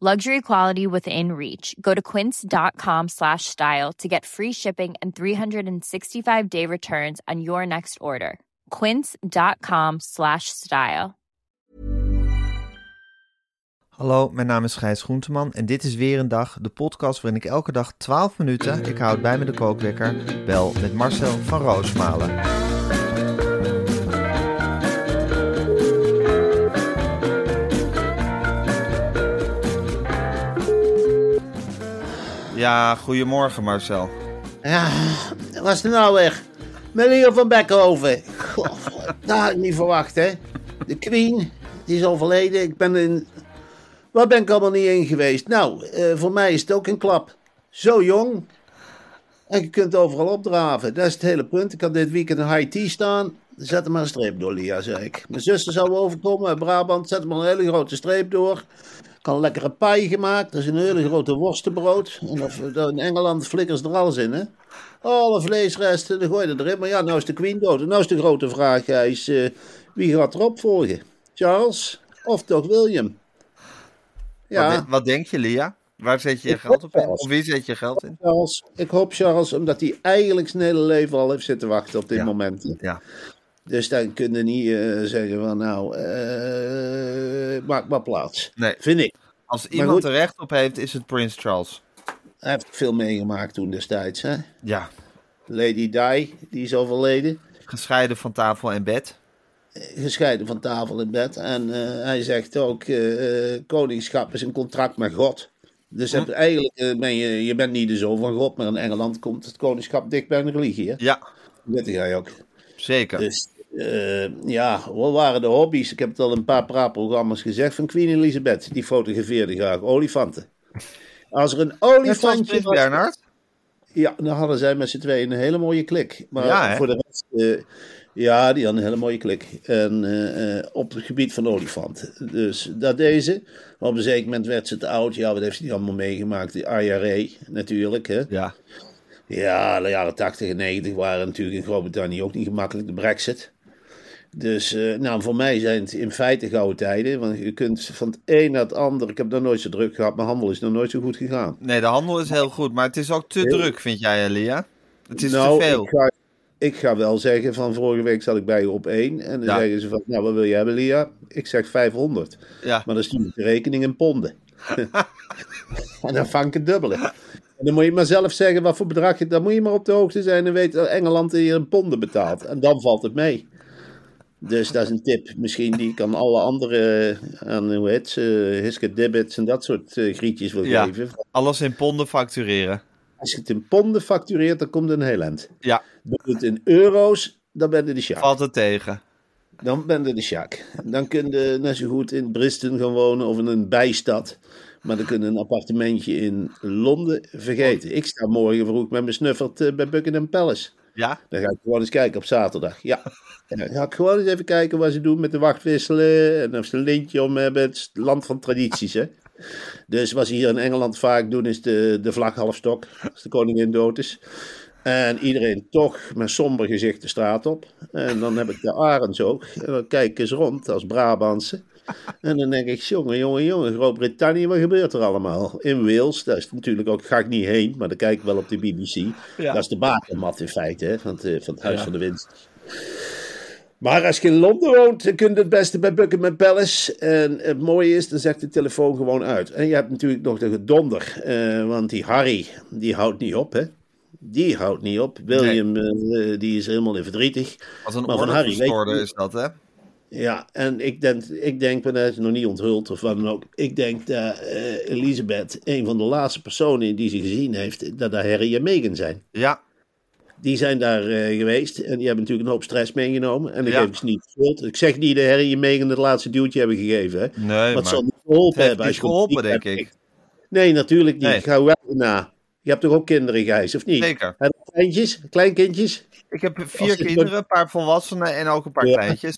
Luxury quality within reach. Go to quince.com slash style to get free shipping and 365 day returns on your next order. Quince.com slash style. Hallo, mijn naam is Gijs Groenteman en dit is weer een dag, de podcast waarin ik elke dag 12 minuten, ik houd bij me de kookwekker, bel met Marcel van Roosmalen. Ja, goedemorgen Marcel. Ja, wat is er nou weg? Meneer van Beckhoven. Dat had ik niet verwacht, hè. De Queen, die is overleden. Ik ben in... Waar ben ik allemaal niet in geweest? Nou, eh, voor mij is het ook een klap. Zo jong. En je kunt overal opdraven. Dat is het hele punt. Ik had dit weekend een high tea staan. Zet er maar een streep door, Lia, zei ik. Mijn zuster zou overkomen uit Brabant. Zet er maar een hele grote streep door. Een lekkere paai gemaakt. Dat is een hele grote worstenbrood. En of, in Engeland flikkers er alles in, hè. Alle vleesresten, dan gooi je erin. Maar ja, nou is de queen dood. En nou is de grote vraag, Gijs. eh, wie gaat erop volgen? Charles of toch William? Ja, Wat, wat denk je, Lia? Waar zet je je geld op in? Of wie zet je geld in? Charles. Ik hoop Charles, omdat hij eigenlijk zijn hele leven al heeft zitten wachten op dit Ja. moment. Ja. Dus dan kun je niet eh, zeggen van nou, eh, maak maar plaats. Nee. Vind ik. Als iemand goed. er recht op heeft, is het Prins Charles. Hij heeft veel meegemaakt toen destijds. Hè? Ja. Lady Di, die is overleden. Gescheiden van tafel en bed. gescheiden van tafel in bed. En eh, hij zegt ook, eh, eh, koningschap is een contract met God. Dus heb- eigenlijk eh, ben je, je bent niet de zoon van God, maar in Engeland komt het koningschap dicht bij een religie. Hè? Ja, Dat weet jij ook. zeker. Dus eh, ja, wat waren de hobby's? Ik heb het al een paar praatprogramma's gezegd van Queen Elizabeth. Die fotografeerde graag olifanten. Als er een olifantje was, Bernhard. ja, dan hadden zij met z'n tweeën een hele mooie klik. Maar Ja, voor de rest, eh, ja, die hadden een hele mooie klik. En eh, op het gebied van olifanten. Dus dat deze. Op een zeker moment werd ze te oud. Ja, wat heeft ze die allemaal meegemaakt? Die IRA natuurlijk. Hè? Ja. Ja, de jaren 80 en 90 waren natuurlijk in Groot-Brittannië ook niet gemakkelijk, de brexit. Dus eh, nou, voor mij zijn het in feite gouden tijden. Want je kunt van het een naar het ander. Ik heb nog nooit zo druk gehad. Mijn handel is nog nooit zo goed gegaan. Nee, de handel is heel goed, maar het is ook te Heel- druk, vind jij, Lia? Het is nou, te veel. Ik ga, ik ga wel zeggen, van vorige week zat ik bij je op één. En dan Ja. zeggen ze van, nou wat wil je hebben Lia? Ik zeg 500. Ja. Maar dan stuur ik de rekening in ponden. en dan vang ik het dubbele. En dan moet je maar zelf zeggen wat voor bedrag je... Dan moet je maar op de hoogte zijn en weten dat Engeland hier in ponden betaalt. En dan valt het mee. Dus dat is een tip misschien die ik aan alle andere, eh, aan hoe heet ze, Hiske Dibbits en dat soort eh, grietjes wil Ja. geven. Alles in ponden factureren. Als je het in ponden factureert, dan komt het een heel eind. Ja, Doe het in euro's, dan ben je de sjaak. valt het tegen. Dan ben je de sjaak. Dan kun je net zo goed in Bristol gaan wonen of in een bijstad. Maar dan kun je een appartementje in Londen vergeten. Ik sta morgen vroeg met mijn snuffert eh, bij Buckingham Palace. Ja? Dan ga ik gewoon eens kijken op zaterdag. Ja. En dan ga ik gewoon eens even kijken wat ze doen met de wachtwisselen. En of ze een lintje om hebben. Het is het land van tradities, hè. Dus wat ze hier in Engeland vaak doen, is de, de vlag halfstok. Als de koningin dood is. En iedereen toch met somber gezicht de straat op. En dan heb ik de arends ook. En dan kijk ik eens rond als Brabantse. En dan denk ik, jongen, jongen, jongen, Groot-Brittannië, wat gebeurt er allemaal? In Wales, daar is natuurlijk ook, ga ik niet heen, maar dan kijk ik wel op de BBC. Ja. Dat is de bakermat in feite, hè, van, het, eh, van het Huis van de Winst. Maar als je in Londen woont, dan kun je het beste bij Buckingham Palace. En het mooie is, dan zegt de telefoon gewoon uit. En je hebt natuurlijk nog de gedonder, eh, want die Harry, die houdt niet op, hè. die houdt niet op. William, eh, die is helemaal in verdrietig. Als een Maar van Harry weet je- is dat, hè? Ja, en ik denk, ik denk, maar dat is nog niet onthuld of wat dan ook. Ik denk dat eh, Elisabeth, een van de laatste personen die ze gezien heeft, dat dat Harry en Meghan zijn. Ja, Die zijn daar eh, geweest en die hebben natuurlijk een hoop stress meegenomen. En dat Ja. geef ik ze niet schuld. Ik zeg niet dat Harry en Meghan het laatste duwtje hebben gegeven. Hè. nee, Wat zal niet geholpen hebben. niet geholpen, denk ik. Nee, natuurlijk niet. Nee. Ga wel na. Je hebt toch ook kinderen, Gijs, of niet? Zeker. Kleintjes, kleinkindjes? Ik heb vier kinderen, een paar volwassenen en ook een paar Ja. kleintjes.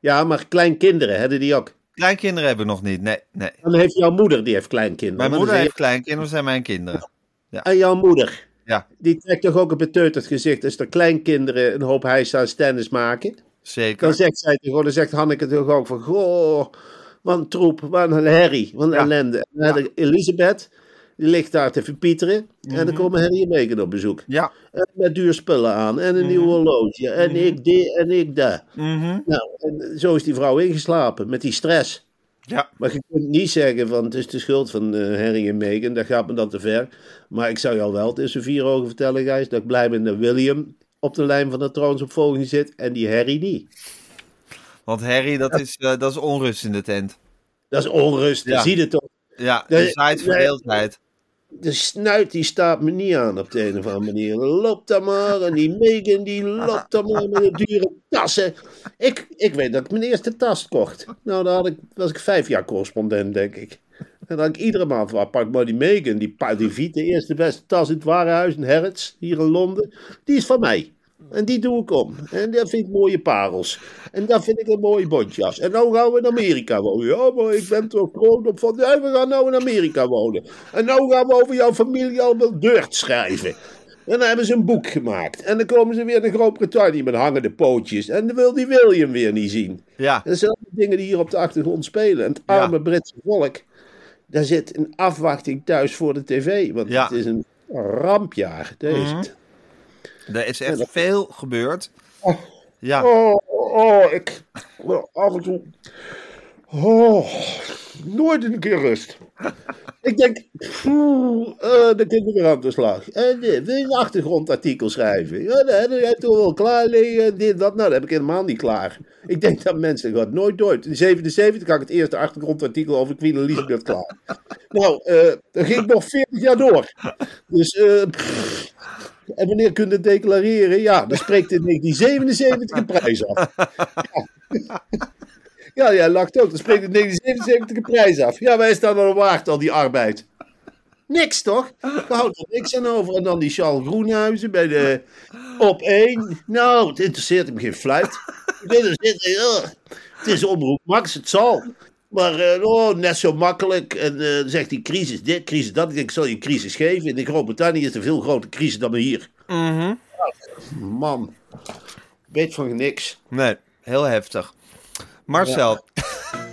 Ja, maar kleinkinderen, hebben die ook? Kleinkinderen hebben we nog niet, nee, nee. Dan heeft jouw moeder, die heeft kleinkinderen. Mijn moeder dan heeft kleinkinderen, zijn mijn kinderen. je- En jouw moeder, Ja, die trekt toch ook een beteuterd gezicht als er kleinkinderen een hoop hijs tennis maken? Dan zeker. zegt zij gewoon, dan zegt Hanneke toch ook van, goh, wat een troep, wat een herrie, wat een Ja. ellende. En dan Elisabeth, die ligt daar te verpieteren. En Mhm. dan komen Harry en Meghan op bezoek. Ja, En met duur spullen aan en een nieuw horloge. En ik dit en ik dat. mhm. Nou, en zo is die vrouw ingeslapen met die stress. ja. Maar je kunt niet zeggen van het is de schuld van eh Harry en Meghan, dat gaat me dan te ver. Maar ik zou jou wel tussen vier ogen vertellen, Gijs, dat ik blij ben dat William op de lijn van de troonsopvolging zit en die Harry niet. Want Harry, dat is, eh, dat is onrust in de tent. Dat is onrust, Ja. je het toch? Ja, Nee, de zaait nee. De snuit die staat me niet aan op de een of andere manier. Loopt dan maar en die Megan die loopt dan maar met de dure tassen. Ik, ik weet dat ik mijn eerste tas kocht. Nou, daar had ik, was ik vijf jaar correspondent, denk ik. En dan had ik iedere maand, waar pak maar die Megan, die, die Viet, de eerste beste tas in het warenhuis in Harrods, hier in Londen. Die is van mij. En die doe ik om. En dat vind ik mooie parels. En dat vind ik een mooie bontjas. En nou gaan we in Amerika wonen. Ja, maar ik ben toch groot op van... Ja, we gaan nou in Amerika wonen. En nou gaan we over jouw familie allemaal deurt schrijven. En dan hebben ze een boek gemaakt. En dan komen ze weer naar Groot-Brittannië met hangende pootjes. En dan wil die William weer niet zien. Ja, Dat zijn allemaal dingen die hier op de achtergrond spelen. En het Ja. arme Britse volk, daar zit een afwachting thuis voor de tv. Want Ja. het is een rampjaar. Het. Er is echt veel gebeurd. Ja, Oh, oh, ik. oh, Af en toe. Oh, nooit een keer rust. Ik denk, poeh, eh, de kinderen aan de slag. En dit, wil je een achtergrondartikel schrijven? Ja, dat heb je toch wel klaar liggen. Dit, dat. Nou, dat heb ik helemaal niet klaar. Ik denk dat mensen gaat nooit door. In 77 had ik het eerste achtergrondartikel over Queen Elizabeth klaar. Nou, eh dat ging nog 40 jaar door. Dus, pff, en wanneer kun je het declareren? Ja, dan spreekt in 1977 een prijs af. Ja, ja jij lacht ook. Dan spreekt in 1977 een prijs af. Ja, wij staan er waard, al die arbeid. Niks toch? We houden er niks aan over. En dan die Charles Groenhuizen bij de op één. Nou, het interesseert hem geen fluit. Het interesseert ja, Het is omroep Max, het zal. Maar eh, oh, net zo makkelijk. En eh, dan zegt hij crisis dit, crisis dat. Ik denk, ik zal je een crisis geven. In Groot-Brittannië is er een veel grotere crisis dan hier. Man, weet van niks. nee, heel heftig. Marcel,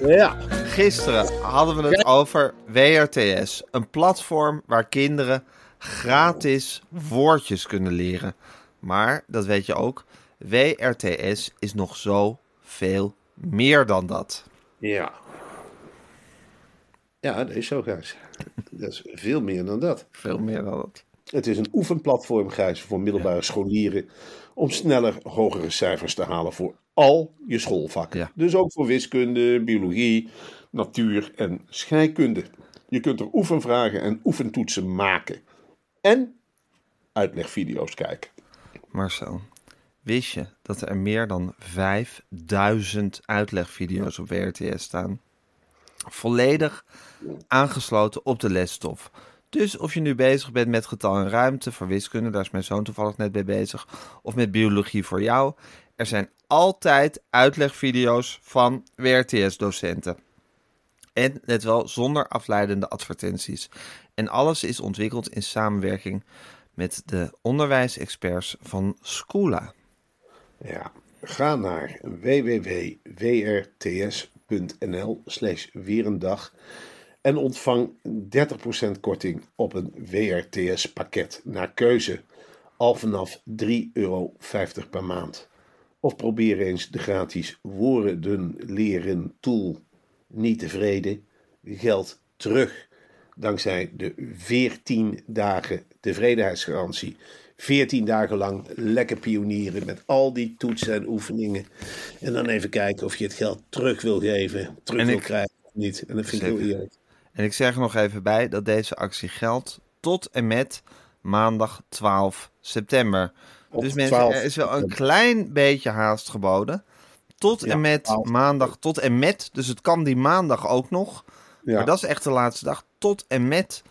Ja, gisteren hadden we het over WRTS. Een platform waar kinderen gratis woordjes kunnen leren. Maar, dat weet je ook, WRTS is nog zo veel meer dan dat. ja. Ja, dat is zo, Gijs. Dat is veel meer dan dat. Veel meer dan dat. Het is een oefenplatform, Gijs, voor middelbare scholieren. om sneller hogere cijfers te halen voor al je schoolvakken. Ja. Dus ook voor wiskunde, biologie, natuur en scheikunde. Je kunt er oefenvragen en oefentoetsen maken. En uitlegvideo's kijken. Marcel, wist je dat er meer dan 5000 uitlegvideo's op WRTS staan? Volledig aangesloten op de lesstof. Dus of je nu bezig bent met getal en ruimte voor wiskunde, daar is mijn zoon toevallig net mee bezig, of met biologie voor jou, er zijn altijd uitlegvideo's van WRTS-docenten. En let wel, zonder afleidende advertenties. En alles is ontwikkeld in samenwerking met de onderwijsexperts van Schoola. Ja, ga naar www.wrts.nl slash een dag en ontvang 30% korting op een WRTS pakket naar keuze al vanaf 3,50 euro per maand. Of probeer eens de gratis woorden leren tool niet tevreden. Geld terug dankzij de 14 dagen tevredenheidsgarantie. 14 dagen lang lekker pionieren met al die toetsen en oefeningen. En dan even kijken of je het geld terug wil geven, terug En wil ik- krijgen of niet. En dat vind ik heel eerlijk. En ik zeg er nog even bij dat deze actie geldt tot en met maandag 12 september. Op dus mensen, 12 er is wel een klein beetje haast geboden. Tot Ja, en met 12. maandag, tot en met, dus het kan die maandag ook nog. Ja. Maar dat is echt de laatste dag. Tot en met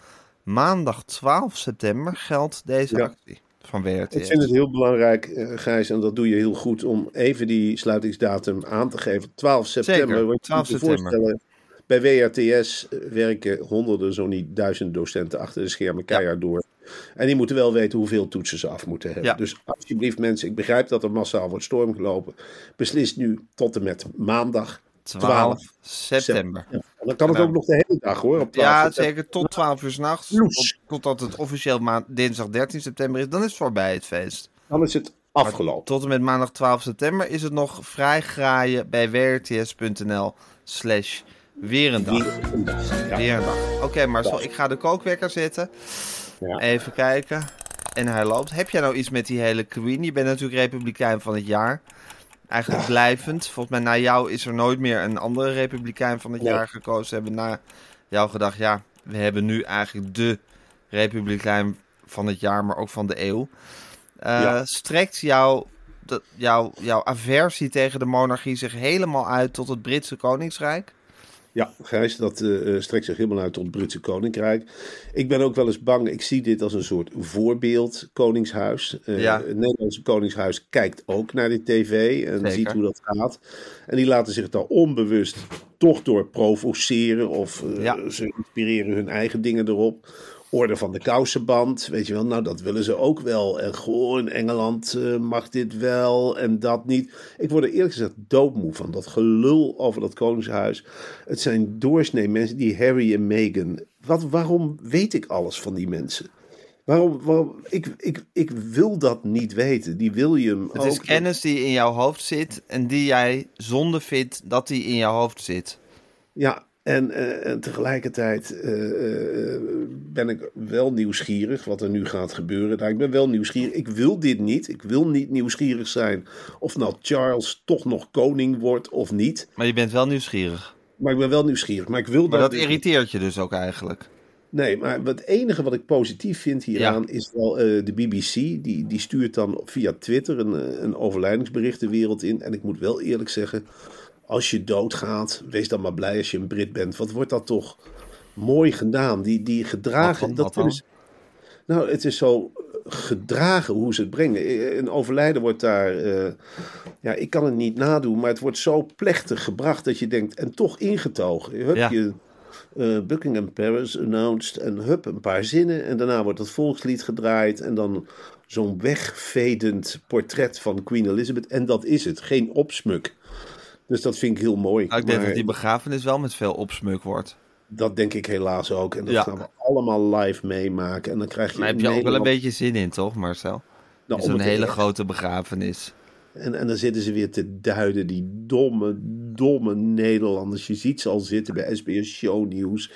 maandag 12 september geldt deze Ja. actie van. Ik vind het heel belangrijk, eh, Gijs, en dat doe je heel goed, om even die sluitingsdatum aan te geven. 12 september. Zeker, want je 12 moet je september. voorstellen, bij WRTS werken honderden, zo niet duizend docenten achter de schermen keihard door. En die moeten wel weten hoeveel toetsen ze af moeten hebben. Ja. Dus alsjeblieft mensen, ik begrijp dat er massaal wordt stormgelopen. Beslis nu tot en met maandag 12 september. Ja. Dan kan het Nou. ook nog de hele dag hoor. Op 12 Ja, september. zeker tot 12 uur s'nachts. Tot, totdat het officieel maand, dinsdag 13 september is. Dan is het voorbij het feest. Dan is het afgelopen. Tot en met maandag 12 september is het nog vrij graaien bij wrts.nl slash weer een dag. Ja. Weer een dag. Oké, Marcel, ik ga de kookwekker zetten. Ja. Even kijken. En hij loopt. Heb jij nou iets met die hele Queen? Je bent natuurlijk Republikein van het jaar. Eigenlijk blijvend. Volgens mij na jou is er nooit meer een andere Republikein van het Nee. jaar gekozen. Ze hebben na jou gedacht, ja, we hebben nu eigenlijk de Republikein van het jaar, maar ook van de eeuw. Eh, Ja. Strekt jouw, jouw, jouw aversie tegen de monarchie zich helemaal uit tot het Britse Koningsrijk? Ja, Gijs, dat eh, eh, strekt zich helemaal uit tot het Britse Koninkrijk. Ik ben ook wel eens bang, ik zie dit als een soort voorbeeld Koningshuis. Eh, Ja. Het Nederlandse Koningshuis kijkt ook naar de tv en Zeker. ziet hoe dat gaat. En die laten zich daar onbewust toch door provoceren of Ja. ze inspireren hun eigen dingen erop. Orde van de kousenband, weet je wel, nou dat willen ze ook wel. En goh, in Engeland eh, mag dit wel en dat niet. Ik word er eerlijk gezegd doodmoe van, dat gelul over dat koningshuis. Het zijn doorsnee mensen, die Harry en Meghan. Wat, waarom weet ik alles van die mensen? Waarom, waarom ik, ik, ik wil dat niet weten. Die William Het ook. is kennis die in jouw hoofd zit en die jij zonde vindt dat die in jouw hoofd zit. Ja, en, eh, en tegelijkertijd eh, eh, ben ik wel nieuwsgierig wat er nu gaat gebeuren. Nou, ik ben wel nieuwsgierig. Ik wil dit niet. Ik wil niet nieuwsgierig zijn of nou Charles toch nog koning wordt of niet. Maar je bent wel nieuwsgierig. Maar ik ben wel nieuwsgierig. Maar ik wil Maar dat dus- irriteert je dus ook eigenlijk. Nee, maar het enige wat ik positief vind hieraan is wel de BBC. Die, die stuurt dan via Twitter een, een overlijdingsbericht de wereld in. En ik moet wel eerlijk zeggen, als je doodgaat, wees dan maar blij als je een Brit bent. Wat wordt dat toch mooi gedaan? Die, die gedragen. dat wat ze- nou, het is zo gedragen hoe ze het brengen. Eh, Een overlijden wordt daar, eh, ja, ik kan het niet nadoen, maar het wordt zo plechtig gebracht dat je denkt, en toch ingetogen. Hup, Ja. je, eh, Buckingham Palace announced en hup, een paar zinnen. En daarna wordt het volkslied gedraaid en dan zo'n wegvedend portret van Queen Elizabeth. En dat is het, geen opsmuk. Dus dat vind ik heel mooi. Nou, ik denk Maar dat die begrafenis wel met veel opsmuk wordt. dat denk ik helaas ook. En dat Ja. gaan we allemaal live meemaken. En dan krijg je Maar heb je ook wel een beetje zin in, toch, Marcel? Nou, Zo'n om het hele echt- grote begrafenis. En, en dan zitten ze weer te duiden, die domme, domme Nederlanders. Je ziet ze al zitten bij SBS Shownieuws.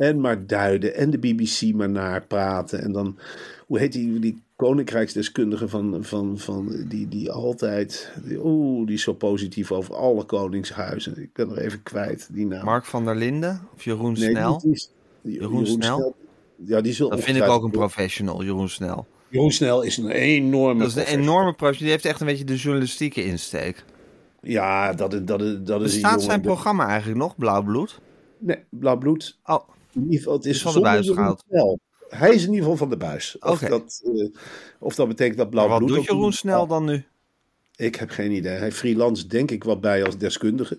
En maar duiden. En de BBC maar napraten. En dan, hoe heet die, die koninkrijksdeskundige van, van, van die, die altijd, die, oeh, die is zo positief over alle koningshuizen. Ik ben er even kwijt, die naam. Mark van der Linden of Jeroen Nee, Snel? is- die- Jeroen Snel? Ja, die Dat vind ik ook een professional, Jeroen Snel. Jeroen Snel is een enorme Dat is een enorme professional. Die heeft echt een beetje de journalistieke insteek. Ja, dat is, dat is, dat is een Bestaat jongen- zijn programma eigenlijk nog, Blauw Bloed? Nee, Blauw Bloed Oh, In ieder geval, het is Is van de buis gehaald. Snel. Hij is in ieder geval van de buis. Of, dat, eh, of dat betekent dat blauw maar wat bloed... doet Jeroen Snel dan nu? Ik heb geen idee. Hij freelance denk ik wat bij als deskundige.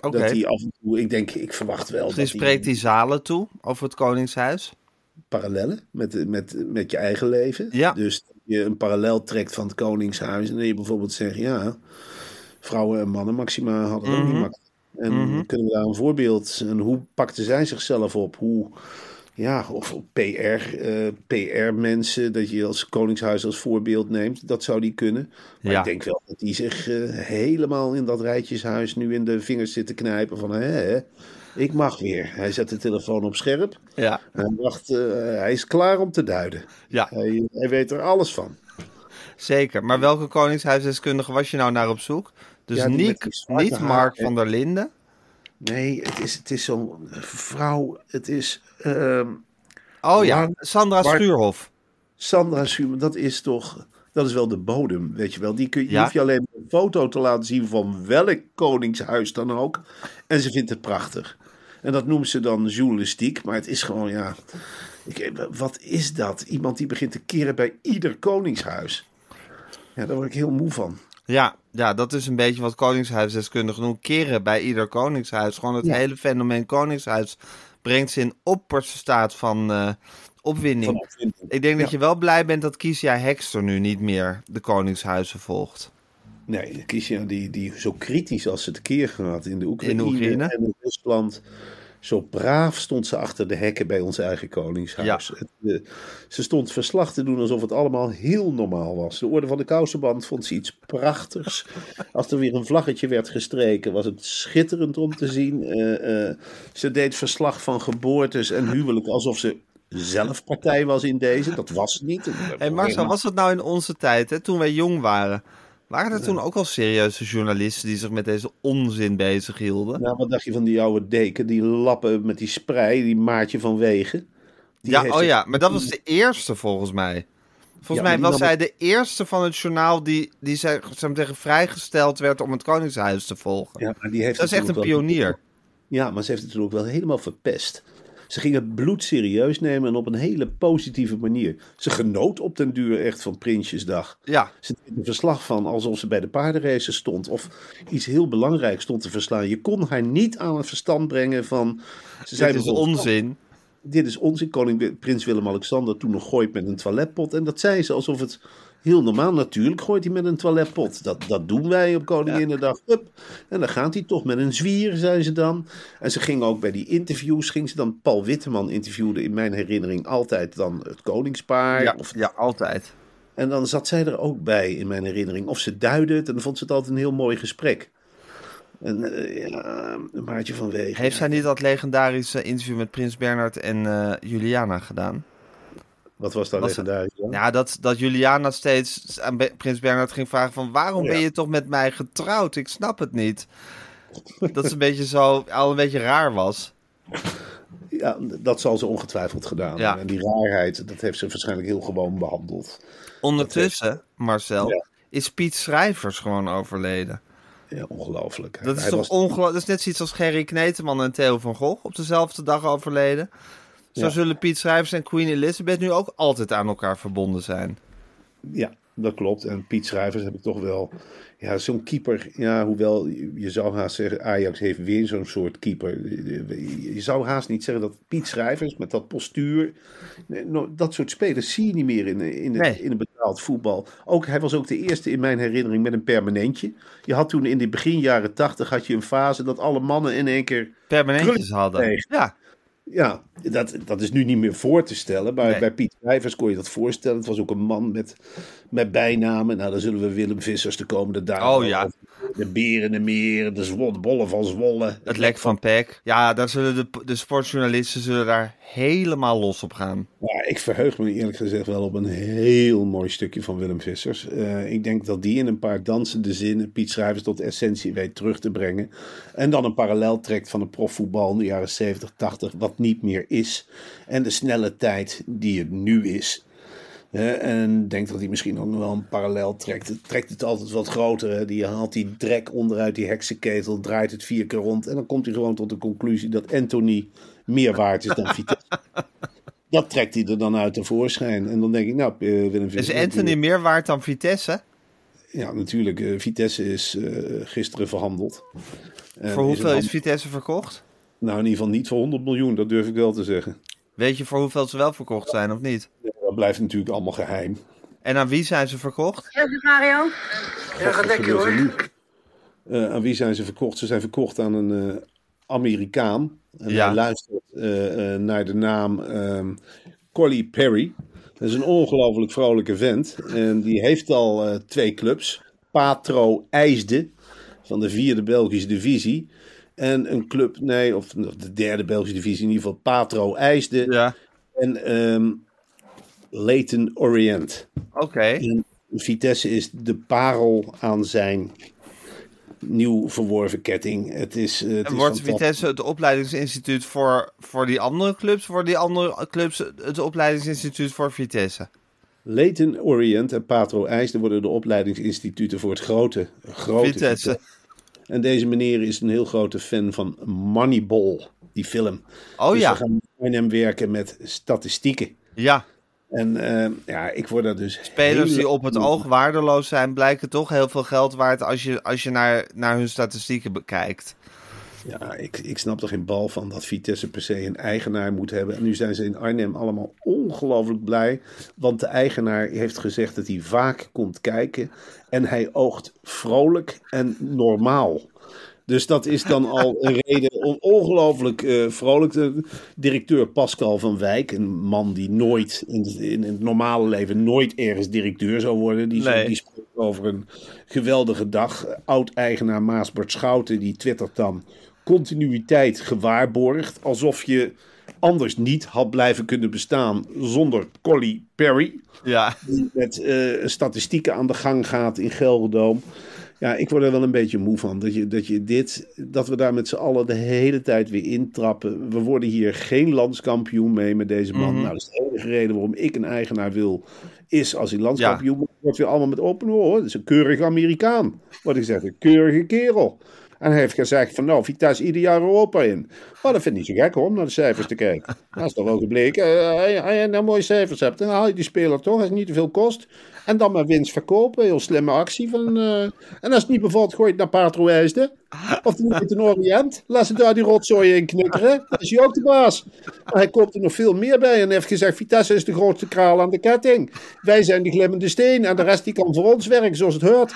Oké. Dat hij af en toe... Ik denk, ik verwacht wel Misschien dat spreekt hij hij zalen toe over het Koningshuis. parallellen met, met, met je eigen leven. Ja. Dus je een parallel trekt van het Koningshuis. En dan je bijvoorbeeld zegt, ja... Vrouwen en mannen Maxima hadden ook Mhm. niet makkelijk. En kunnen we daar een voorbeeld... En hoe pakten zij zichzelf op? Hoe ja, of PR, eh, PR-mensen, dat je als Koningshuis als voorbeeld neemt. Dat zou die kunnen. Maar Ja. ik denk wel dat die zich eh, helemaal in dat rijtjeshuis nu in de vingers zit te knijpen van, hè, ik mag weer. Hij zet de telefoon op scherp. Ja, Hij, wacht, eh, hij is klaar om te duiden. ja Hij, hij weet er alles van. zeker. Maar welke koningshuisdeskundige was je nou naar op zoek? Dus Ja, niet, niet Mark van der Linden. Nee, het is, het is zo'n vrouw. Het is ehm, Oh ja, Sandra Schuurhof. Sandra Schuurman. Dat is toch. Dat is wel de bodem, weet je wel. Die, kun, je Ja. hoeft je alleen een foto te laten zien van welk koningshuis dan ook. En ze vindt het prachtig. En dat noemt ze dan journalistiek. Maar het is gewoon, ja. Ik, wat is dat? Iemand die begint te keren bij ieder koningshuis. Ja, daar word ik heel moe van. Ja, ja, dat is een beetje wat koningshuisdeskundigen doen. Keren bij ieder koningshuis. Gewoon het Ja. hele fenomeen koningshuis brengt ze in opperste staat van eh, opwinding. Ik denk dat je wel blij bent dat Kiesja Hekster nu niet meer de koningshuizen volgt. Nee, Kiesja die, die zo kritisch als ze tekeer gaat in de Oekraïne, In Oekraïne. en in Rusland. Zo braaf stond ze achter de hekken bij ons eigen koningshuis. Ja. Het, eh, ze stond verslag te doen alsof het allemaal heel normaal was. De orde van de kousenband vond ze iets prachtigs. Als er weer een vlaggetje werd gestreken, was het schitterend om te zien. Eh, eh, ze deed verslag van geboortes en huwelijk alsof ze zelf partij was in deze. Dat was niet. Hey Marcel, was dat nou in onze tijd, hè, toen wij jong waren? Waren er toen ook al serieuze journalisten die zich met deze onzin bezig hielden? Nou, wat dacht je van die oude deken, die lappen met die sprei, die maatje van Wegen? Die ja, oh ja, maar dat was de eerste volgens mij. Volgens Ja, mij was zij de eerste van het journaal die, die zeg maar zeggen, vrijgesteld werd om het Koningshuis te volgen. Ja, maar die heeft dat is echt een wel- pionier. Ja, maar ze heeft het natuurlijk wel helemaal verpest. Ze ging het bloed serieus nemen en op een hele positieve manier. Ze genoot op den duur echt van Prinsjesdag. Ja, Ze deed een verslag van alsof ze bij de paardenrace stond. Of iets heel belangrijks stond te verslaan. Je kon haar niet aan het verstand brengen van... Ze dit is onzin. dit is onzin. Koning Prins Willem-Alexander toen nog gooit met een toiletpot. En dat zei ze alsof het heel normaal... Natuurlijk gooit hij met een toiletpot. Dat, dat doen wij op Koninginnedag. Hup. En dan gaat hij toch met een zwier, zei ze dan. En ze ging ook bij die interviews... ging ze dan Paul Witteman interviewde in mijn herinnering altijd dan het koningspaar. Ja, Of, ja, altijd. en dan zat zij er ook bij in mijn herinnering. Of ze duidde het en dan vond ze het altijd een heel mooi gesprek. En eh, ja, een maatje van wegen. Heeft zij niet dat legendarische interview met Prins Bernhard en eh, Juliana gedaan? Wat was daar Was- legendarisch? Ja, dat, dat Juliana steeds aan Prins Bernhard ging vragen van... waarom Oh ja. ben je toch met mij getrouwd? Ik snap het niet. Dat ze een beetje zo, al een beetje raar was. Ja, dat zal ze ongetwijfeld gedaan Ja. En die raarheid, dat heeft ze waarschijnlijk heel gewoon behandeld. Ondertussen, Marcel, Ja. is Piet Schrijvers gewoon overleden. Ja, ongelooflijk. Dat is Hij toch was- ongelooflijk? Dat is net zoiets als Gerry Kneteman en Theo van Gogh op dezelfde dag overleden. Zo zullen Piet Schrijvers en Queen Elizabeth nu ook altijd aan elkaar verbonden zijn. Ja, dat klopt. En Piet Schrijvers heb ik toch wel... Ja, zo'n keeper... Ja, hoewel je zou haast zeggen... Ajax heeft weer zo'n soort keeper. Je zou haast niet zeggen dat Piet Schrijvers met dat postuur... Dat soort spelers zie je niet meer in, in, het, Nee. in het betaald voetbal. Ook, hij was ook de eerste in mijn herinnering met een permanentje. Je had toen in de begin jaren tachtig... had je een fase dat alle mannen in één keer... Permanentjes hadden. Ja, Ja, dat, dat is nu niet meer voor te stellen. Maar Nee. bij Piet Schrijvers kon je dat voorstellen. Het was ook een man met, met bijnamen. Nou, dan zullen we Willem Vissers de komende dagen... Oh, ja. De beren, de meren, de zwol, bollen van Zwolle. het lek van Peck. Ja, daar zullen de, de sportjournalisten zullen daar helemaal los op gaan. Ja, ik verheug me eerlijk gezegd wel op een heel mooi stukje van Willem Vissers. Eh, ik denk dat die in een paar dansende zinnen Piet Schrijvers tot essentie weet terug te brengen. En dan een parallel trekt van de profvoetbal in de jaren 70, 80, wat niet meer is. En de snelle tijd die het nu is. Eh, en denk dat hij misschien ook nog wel een parallel trekt. Het trekt het altijd wat groter. Die haalt die drek onderuit die heksenketel, draait het vier keer rond. En dan komt hij gewoon tot de conclusie dat Anthony meer waard is dan Vitesse. Dat trekt hij er dan uit tevoorschijn. En dan denk ik, nou, eh, Willem Is. Anthony meer waard dan Vitesse? Ja, natuurlijk. eh, Vitesse is eh, gisteren verhandeld. En voor hoeveel is Vitesse verkocht? Nou, in ieder geval niet voor 100 miljoen, dat durf ik wel te zeggen. Weet je voor hoeveel ze wel verkocht zijn of niet? Dat blijft natuurlijk allemaal geheim. En aan wie zijn ze verkocht? Mario? Ja, gaat lekker hoor. aan wie zijn ze verkocht? Ze zijn verkocht aan een eh, Amerikaan. En Ja. hij luistert eh, eh, naar de naam ehm Collie Perry. Dat is een ongelooflijk vrolijke vent. En die heeft al eh, twee clubs. Patro IJsde van de vierde Belgische divisie. En een club, nee, of de derde Belgische divisie, in ieder geval Patro IJsde. Ja, En Leyton Orient. oké. Vitesse is de parel aan zijn nieuw verworven ketting. Het is, eh, het En is wordt. Vitesse het opleidingsinstituut voor, voor die andere clubs? Worden die andere clubs het opleidingsinstituut voor Vitesse? Leyton Orient en Patro IJsden worden de opleidingsinstituten voor het grote, grote Vitesse. En deze meneer is een heel grote fan van Moneyball, die film. Oh dus ja. we gaan met hem werken met statistieken. Ja, En eh, ja, ik word daar dus spelers die op het oog waardeloos zijn, blijken toch heel veel geld waard als je, als je naar, naar hun statistieken bekijkt. Ja, ik, ik snap er geen bal van dat Vitesse per se een eigenaar moet hebben. En nu zijn ze in Arnhem allemaal ongelooflijk blij. Want de eigenaar heeft gezegd dat hij vaak komt kijken. En hij oogt vrolijk en normaal. Dus dat is dan al een reden om ongelooflijk eh, vrolijk te... Directeur Pascal van Wijk, een man die nooit in het, in het normale leven nooit ergens directeur zou worden. Die, Nee. die spreekt over een geweldige dag. Oud-eigenaar Maasbert Schouten, die twittert dan continuïteit gewaarborgd. Alsof je anders niet had blijven kunnen bestaan zonder Collie Perry Ja, die met eh, statistieken aan de gang gaat in Gelderdoom. Ja, ik word er wel een beetje moe van. Dat, je, dat, je dit, dat we daar met z'n allen de hele tijd weer intrappen. We worden hier geen landskampioen mee met deze man. Nou, dat is de enige reden waarom ik een eigenaar wil. Is als hij landskampioen wordt, wordt weer allemaal met open oor. Dat is een keurige Amerikaan. Wat ik zeg, een keurige kerel. En hij heeft gezegd van nou, Vitesse ieder jaar Europa in. Maar dat vind ik niet zo gek hoor, om naar de cijfers te kijken. Dat is toch wel gebleken. Eh, als je nou mooie cijfers hebt, dan haal je die speler toch, als het niet te veel kost. En dan maar winst verkopen. Heel slimme actie. Van, eh, En als het niet bevalt, gooi het naar Patro IJsden. Of niet in Orient. Laat ze daar die rotzooi in knikkeren. Dan is hij ook de baas. Maar hij koopt er nog veel meer bij. En heeft gezegd, Vitesse is de grootste kraal aan de ketting. Wij zijn de glimmende steen. En de rest die kan voor ons werken zoals het hoort.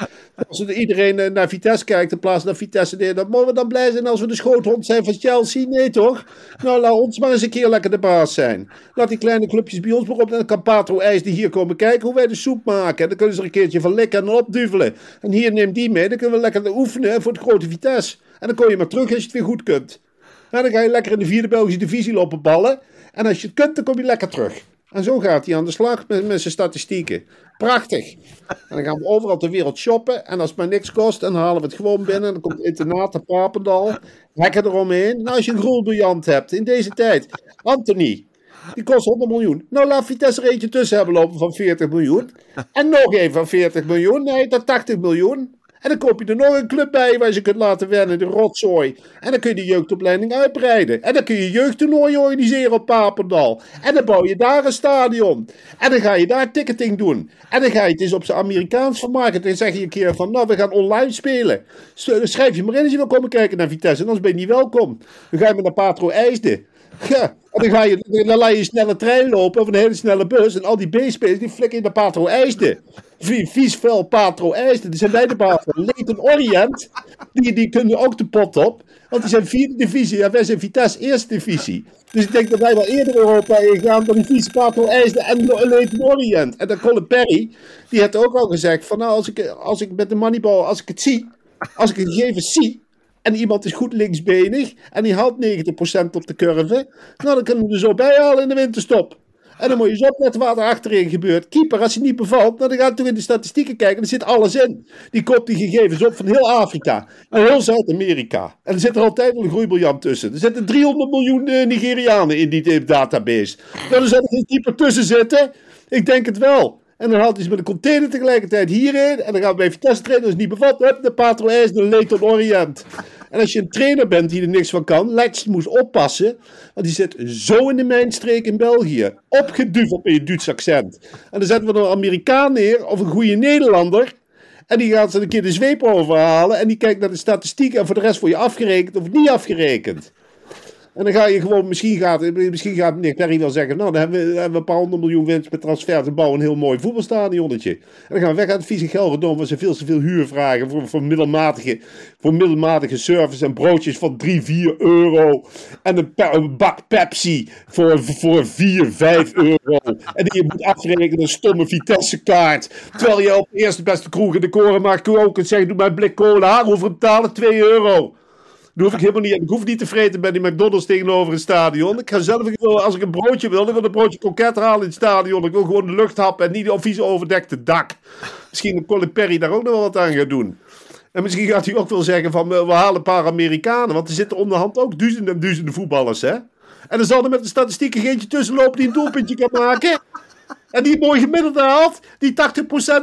Als er iedereen eh, naar Vitesse kijkt in plaats van naar Vitesse deed, dan mogen we dan blij zijn als we de schoothond zijn van Chelsea. Nee toch? Nou, laat ons maar eens een keer lekker de baas zijn. Laat die kleine clubjes bij ons maar op. En dan kan Patro IJs hier komen kijken hoe wij de soep maken. Dan kunnen ze er een keertje van likken en opduvelen. En hier neemt die mee. Dan kunnen we lekker oefenen voor het grote Vitesse. En dan kom je maar terug als je het weer goed kunt. En dan ga je lekker in de vierde Belgische divisie lopen ballen. En als je het kunt, dan kom je lekker terug. En zo gaat hij aan de slag met, met zijn statistieken. Prachtig. En dan gaan we overal ter wereld shoppen. En als het maar niks kost, dan halen we het gewoon binnen. Dan komt het internaat naar Papendal. Hekken eromheen. Nou, als je een groenbriljant hebt in deze tijd. Anthony. Die kost 100 miljoen. Nou, laat Vitesse er eentje tussen hebben lopen van 40 miljoen. En nog een van 40 miljoen. Nee, dat 80 miljoen. En dan koop je er nog een club bij waar je kunt laten wennen, de rotzooi. En dan kun je de jeugdopleiding uitbreiden. En dan kun je jeugdtoernooien organiseren op Papendal. En dan bouw je daar een stadion. En dan ga je daar ticketing doen. En dan ga je het eens op zijn Amerikaans vermarkten. En dan zeg je een keer van, nou, we gaan online spelen. Schrijf je maar in als je wil komen kijken naar Vitesse. En anders ben je niet welkom. Dan ga je met naar Patro IJsden. Ja, en dan, ga je, dan laat je een snelle trein lopen of een hele snelle bus. En al die B-spelers die flikken in de Patro IJsden. Vie- Vies vuil Patro IJsden. Die zijn bij de baas van Leighton Orient. Die, die kunnen ook de pot op. Want die zijn vierde divisie. En wij zijn Vitesse eerste divisie. Dus ik denk dat wij wel eerder Europa ingaan dan die vies Patro IJsden en Leighton Orient. En dan Colin Perry, die heeft ook al gezegd van nou als ik, als ik met de moneyball, als ik het zie. Als ik het gegevens zie. En iemand is goed linksbenig. En die haalt 90% op de curve. Nou, dan kunnen we er zo bij halen in de winterstop. En dan moet je eens opletten wat er achterin gebeurt. Keeper, als hij niet bevalt, nou, dan gaat hij toch in de statistieken kijken. Er zit alles in. Die koopt die gegevens op van heel Afrika. En heel Zuid-Amerika. En er zit er altijd wel een groeibriljant tussen. Er zitten 300 miljoen eh, Nigerianen in die database. Nou, dan zou er geen keeper tussen zitten. Ik denk het wel. En dan haalt hij ze met een container tegelijkertijd hierin. En dan gaan we bij Vitesse trainen. Als het niet bevalt, hup, de Patro IJs, de Leighton Orient. En als je een trainer bent die er niks van kan, Lex moest oppassen. Want die zit zo in de mijnstreek in België. Opgeduveld met je Duits accent. En dan zetten we een Amerikaan neer, of een goede Nederlander. En die gaat ze een keer de zweep overhalen. En die kijkt naar de statistieken. En voor de rest word je afgerekend of niet afgerekend. En dan ga je gewoon, misschien gaat, misschien gaat meneer Perry wel zeggen, nou dan hebben we, een paar honderd miljoen winst met transfer te bouwen, een heel mooi voetbalstadionnetje. En dan gaan we weg uit het vieze Gelredome, waar ze veel te veel huur vragen voor, voor, middelmatige, voor middelmatige service en broodjes van 3, 4 euro. En een, bak Pepsi voor, voor 4, 5 euro. En die je moet afrekenen een stomme Vitesse kaart. Terwijl je op de eerste beste kroeg in de korenmarkt ook kunt zeggen, doe maar een blik cola, hoeveel betalen? 2 euro. Dat hoef ik helemaal niet. Ik hoef niet te vreten bij die McDonald's tegenover het stadion. Ik ga zelf, als ik een broodje wil, ik wil een broodje kroket halen in het stadion. Ik wil gewoon de lucht happen en niet op vies overdekte dak. Misschien dat Colin Perry daar ook nog wel wat aan gaat doen. En misschien gaat hij ook wel zeggen van, we halen een paar Amerikanen. Want er zitten onderhand ook duizenden en duizenden voetballers, hè. En dan zal er met de statistieken eentje tussen lopen die een doelpuntje kan maken. En die mooi gemiddelde haalt, die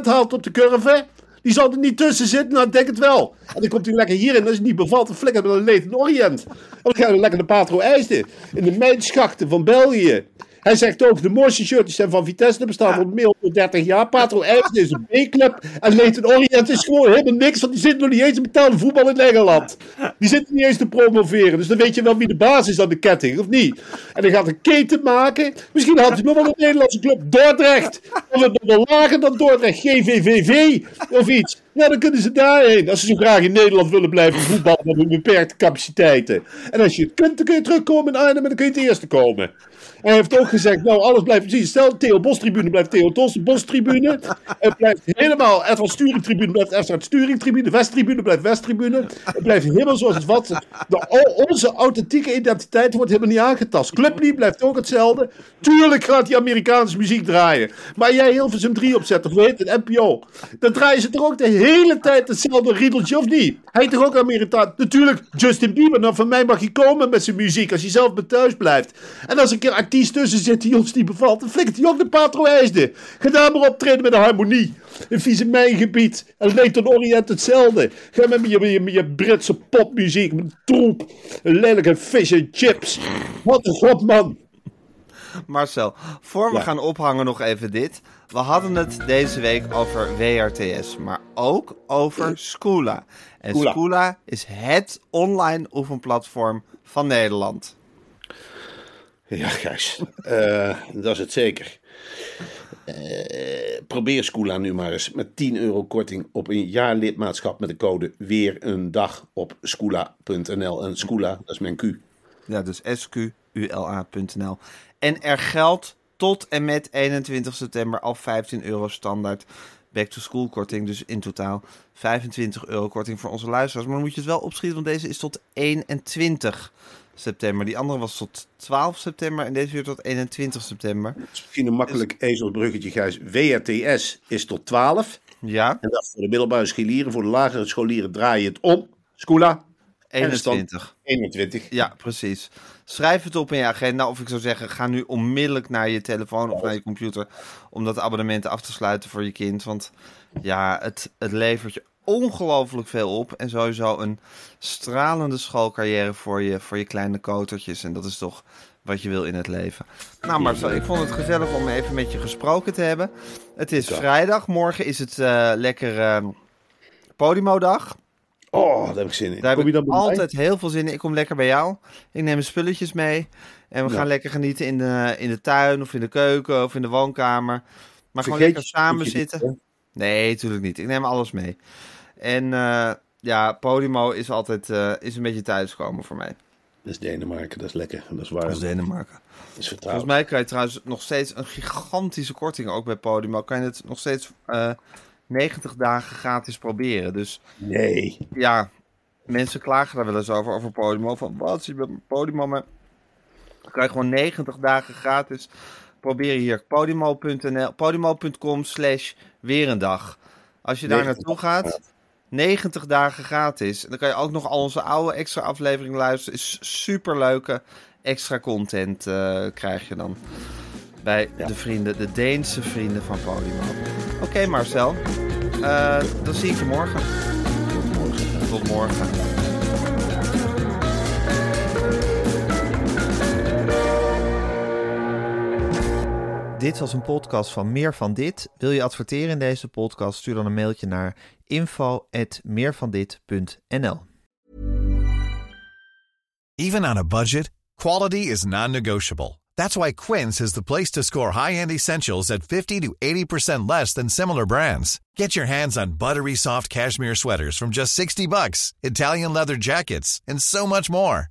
80% haalt op de curve. Die zal er niet tussen zitten, nou ik denk het wel. En dan komt hij lekker hierin, als het niet bevalt, dan flikkert een leed in Orient. En dan gaan we lekker de Patro IJsden, in de mijnschachten van België. Hij zegt ook, de mooiste shirtjes zijn van Vitesse, dat bestaat al meer dan 30 jaar. Patro IJsden is een B-club en Leighton Orient is gewoon helemaal niks, want die zitten nog niet eens in betaalde voetbal in Nederland. Die zitten niet eens te promoveren, dus dan weet je wel wie de baas is aan de ketting, of niet? En dan gaat een keten maken. Misschien had hij nog wel een Nederlandse club, Dordrecht. Of het nog wel lager dan Dordrecht, GVVV of iets. Ja, dan kunnen ze daarheen. Als ze zo graag in Nederland willen blijven voetballen met hun beperkte capaciteiten. En als je het kunt, dan kun je terugkomen in Arnhem en dan kun je het eerste komen. Hij heeft ook gezegd, nou, alles blijft precies. Stel, Theo Bos tribune blijft Theo Tos Bos tribune. Het blijft helemaal, Edward Sturing tribune blijft Edward Sturing tribune. West tribune blijft West tribune. Het blijft helemaal zoals het was. De, onze authentieke identiteit wordt helemaal niet aangetast. Clubly blijft ook hetzelfde. Tuurlijk gaat die Amerikaanse muziek draaien. Maar jij Hilversum 3 opzet, of weet het, NPO. Dan draaien ze toch ook de hele tijd hetzelfde riedeltje, of niet? Hij toch ook Amerikaan? Natuurlijk, Justin Bieber. Nou, van mij mag hij komen met zijn muziek als hij zelf bij thuis blijft. En als een keer artiest tussen zit die ons niet bevalt, dan flikkert hij ook de Patro IJsden. Ga daar maar optreden met een harmonie. Een vieze mijngebied. En Leighton Orient hetzelfde. Ga met je, met je, Britse popmuziek, met troep. Een lelijke fish and chips. Wat een god, man. Marcel, voor we Ja. gaan ophangen nog even dit. We hadden het deze week over WRTS, maar ook over Scoola. En. Scoola is het online oefenplatform van Nederland. Ja, Gijs. Eh, dat is het zeker. Eh, probeer Scoola nu maar eens met 10 euro korting op een jaar lidmaatschap met de code weer een dag op scoola.nl. En Scoola, dat is mijn Q. Ja, dus squla.nl. En er geldt tot en met 21 september al 15 euro standaard back-to-school korting. Dus in totaal 25 euro korting voor onze luisteraars. Maar dan moet je het wel opschieten, want deze is tot 21 september. Die andere was tot 12 september en deze weer tot 21 september. Dat is misschien een makkelijk ezelsbruggetje, Gijs. WRTS is tot 12. Ja, En dat is voor de middelbare scholieren. Voor de lagere scholieren draai je het om. Dan 21. 21. Ja, precies. Schrijf het op in je agenda. Of ik zou zeggen, ga nu onmiddellijk naar je telefoon of naar je computer. om dat abonnement af te sluiten voor je kind. Want ja, het, het levert je ongelooflijk veel op. En sowieso een stralende schoolcarrière voor je, voor je kleine kotertjes. En dat is toch wat je wil in het leven. Nou, Marcel, ik vond het gezellig om even met je gesproken te hebben. Het is vrijdag. Morgen is het eh, lekker eh Podimo-dag. Oh, daar heb ik zin in. Daar heb ik dan mij? altijd heel veel zin in. Ik kom lekker bij jou. Ik neem mijn spulletjes mee. En we Ja. gaan lekker genieten in de, in de tuin of in de keuken of in de woonkamer. Maar gewoon lekker samen zitten. Nee, natuurlijk niet. Ik neem alles mee. En eh, ja, Podimo is altijd eh, is een beetje thuiskomen voor mij. Dat is Denemarken, dat is lekker. Dat is waar. Als Denemarken. Dat is Volgens mij krijg je trouwens nog steeds een gigantische korting ook bij Podimo. Kan je het nog steeds eh 90 dagen gratis proberen. Dus Nee. ja, mensen klagen daar wel eens over, over Podimo. Van wat je bij Podimo? Maar dan kan je gewoon 90 dagen gratis proberen hier. Podimo.nl, podimo.com slash weer een dag. Als je daar 90 naartoe gaat, 90 dagen gratis. En dan kan je ook nog al onze oude extra afleveringen luisteren. Is super leuke extra content eh, krijg je dan. Bij de vrienden, de Deense vrienden van Podimo. Oké Marcel, Eh, dan zie ik je morgen. Tot morgen. Tot morgen. Dit was een podcast van Meer van Dit. Wil je adverteren in deze podcast? Stuur dan een mailtje naar info@meervandit.nl. Even on a budget, quality is non-negotiable. That's why Quince is the place to score high-end essentials at 50 to 80% less than similar brands. Get your hands on buttery soft cashmere sweaters from just 60 bucks, Italian leather jackets, and so much more.